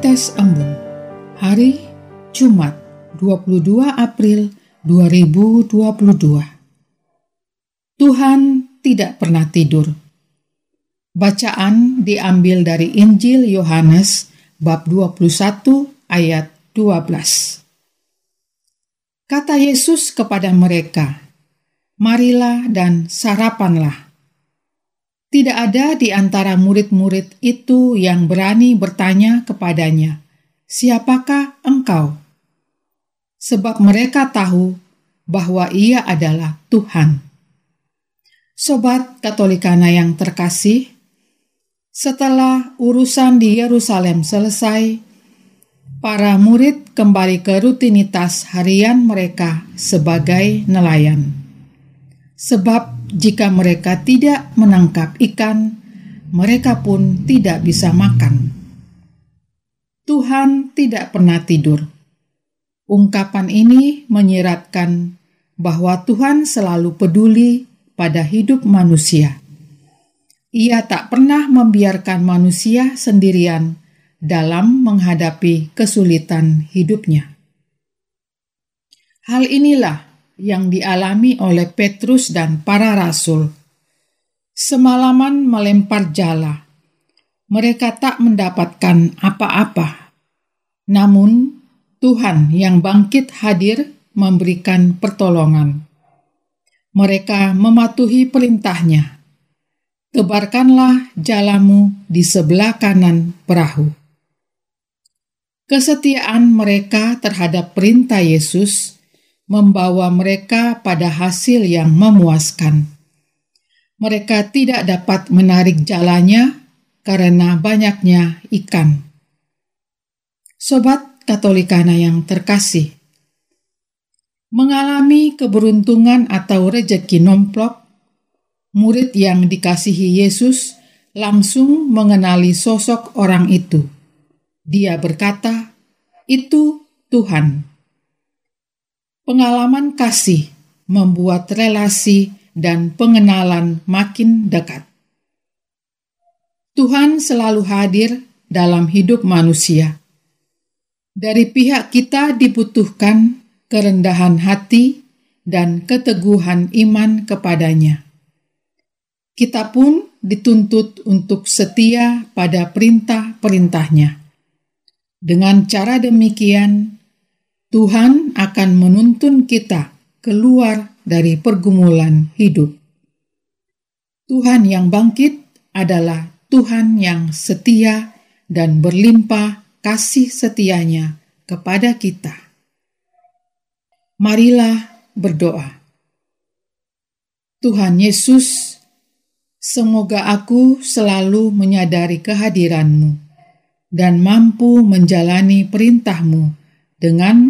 Tetes Embun. Hari Jumat 22 April 2022 Tuhan tidak pernah tidur. Bacaan diambil dari Injil Yohanes bab 21 ayat 12 Kata Yesus kepada mereka, Marilah dan sarapanlah. Tidak ada di antara murid-murid itu yang berani bertanya kepadanya, "Siapakah engkau?" Sebab mereka tahu bahwa Ia adalah Tuhan. Sobat Katolikana yang terkasih, setelah urusan di Yerusalem selesai, para murid kembali ke rutinitas harian mereka sebagai nelayan. Sebab jika mereka tidak menangkap ikan, mereka pun tidak bisa makan. Tuhan tidak pernah tidur. Ungkapan ini menyiratkan bahwa Tuhan selalu peduli pada hidup manusia. Ia tak pernah membiarkan manusia sendirian dalam menghadapi kesulitan hidupnya. Hal inilah yang dialami oleh Petrus dan para rasul. Semalaman melempar jala, mereka tak mendapatkan apa-apa. Namun, Tuhan yang bangkit hadir memberikan pertolongan. Mereka mematuhi perintahnya. Tebarkanlah jalamu di sebelah kanan perahu. Kesetiaan mereka terhadap perintah Yesus membawa mereka pada hasil yang memuaskan. Mereka tidak dapat menarik jalannya karena banyaknya ikan. Sobat Katolikana yang terkasih, mengalami keberuntungan atau rejeki nomplok, murid yang dikasihi Yesus langsung mengenali sosok orang itu. Dia berkata, "Itu Tuhan." Pengalaman kasih membuat relasi dan pengenalan makin dekat. Tuhan selalu hadir dalam hidup manusia. Dari pihak kita dibutuhkan kerendahan hati dan keteguhan iman kepadanya. Kita pun dituntut untuk setia pada perintah-perintahnya. Dengan cara demikian, Tuhan akan menuntun kita keluar dari pergumulan hidup. Tuhan yang bangkit adalah Tuhan yang setia dan berlimpah kasih setianya kepada kita. Marilah berdoa. Tuhan Yesus, semoga aku selalu menyadari kehadiranmu dan mampu menjalani perintahmu dengan